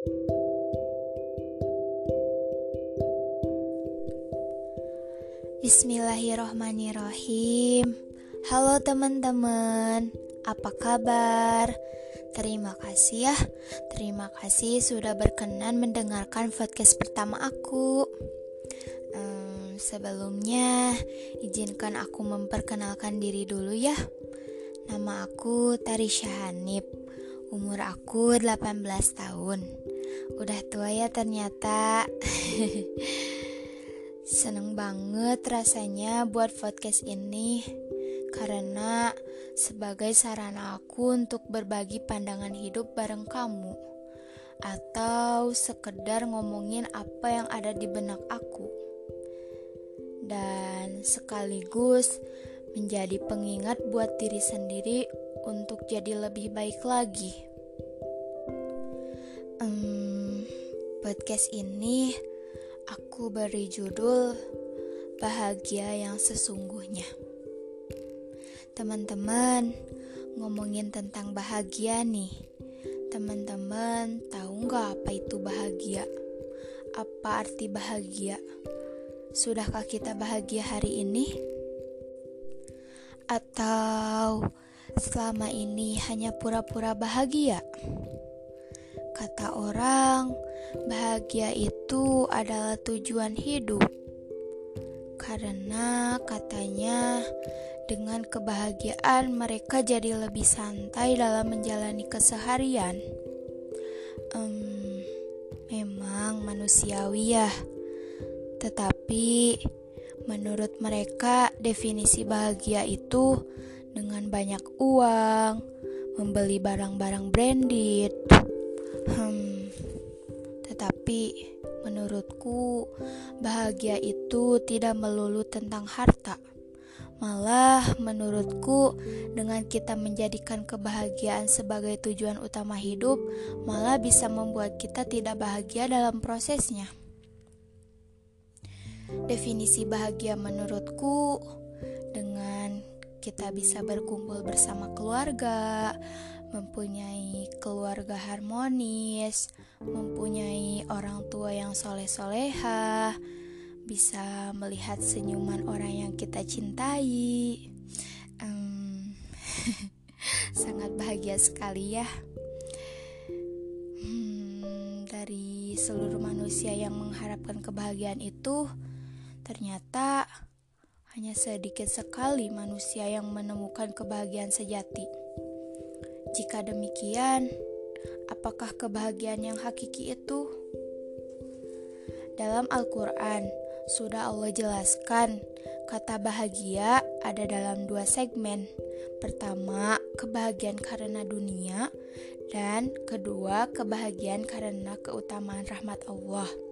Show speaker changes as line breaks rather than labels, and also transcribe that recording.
Bismillahirrohmanirrohim. Halo teman-teman Apa kabar? Terima kasih ya. Terima kasih sudah berkenan mendengarkan podcast pertama aku. Um, Sebelumnya Izinkan aku memperkenalkan diri dulu ya. Nama aku Tari Syahanip Umur aku 18 tahun. Udah tua ya ternyata. Seneng banget rasanya buat podcast ini. Karena sebagai sarana aku untuk berbagi pandangan hidup bareng kamu. Atau sekedar ngomongin apa yang ada di benak aku. Dan sekaligus menjadi pengingat buat diri sendiri untuk jadi lebih baik lagi. Um, podcast ini aku beri judul Bahagia yang Sesungguhnya. Teman-teman, ngomongin tentang bahagia nih. Teman-teman tahu nggak apa itu bahagia? Apa arti bahagia? Sudahkah kita bahagia hari ini? Atau selama ini hanya pura-pura bahagia? Kata orang, bahagia itu adalah tujuan hidup. Karena katanya dengan kebahagiaan mereka jadi lebih santai dalam menjalani keseharian. Um, memang manusiawi ya. Tetapi menurut mereka definisi bahagia itu dengan banyak uang, membeli barang-barang branded, Hmm, tetapi menurutku bahagia itu tidak melulu tentang harta. Malah menurutku dengan kita menjadikan kebahagiaan sebagai tujuan utama hidup, malah bisa membuat kita tidak bahagia dalam prosesnya. Definisi bahagia menurutku dengan kita bisa berkumpul bersama keluarga, mempunyai keluarga harmonis, mempunyai orang tua yang soleh-soleha, bisa melihat senyuman orang yang kita cintai. Um, sangat bahagia sekali ya. Hmm, dari seluruh manusia yang mengharapkan kebahagiaan itu, ternyata hanya sedikit sekali manusia yang menemukan kebahagiaan sejati. Jika demikian, apakah kebahagiaan yang hakiki itu? Dalam Al-Quran, sudah Allah jelaskan kata bahagia ada dalam dua segmen. Pertama, kebahagiaan karena dunia, dan kedua, kebahagiaan karena keutamaan rahmat Allah.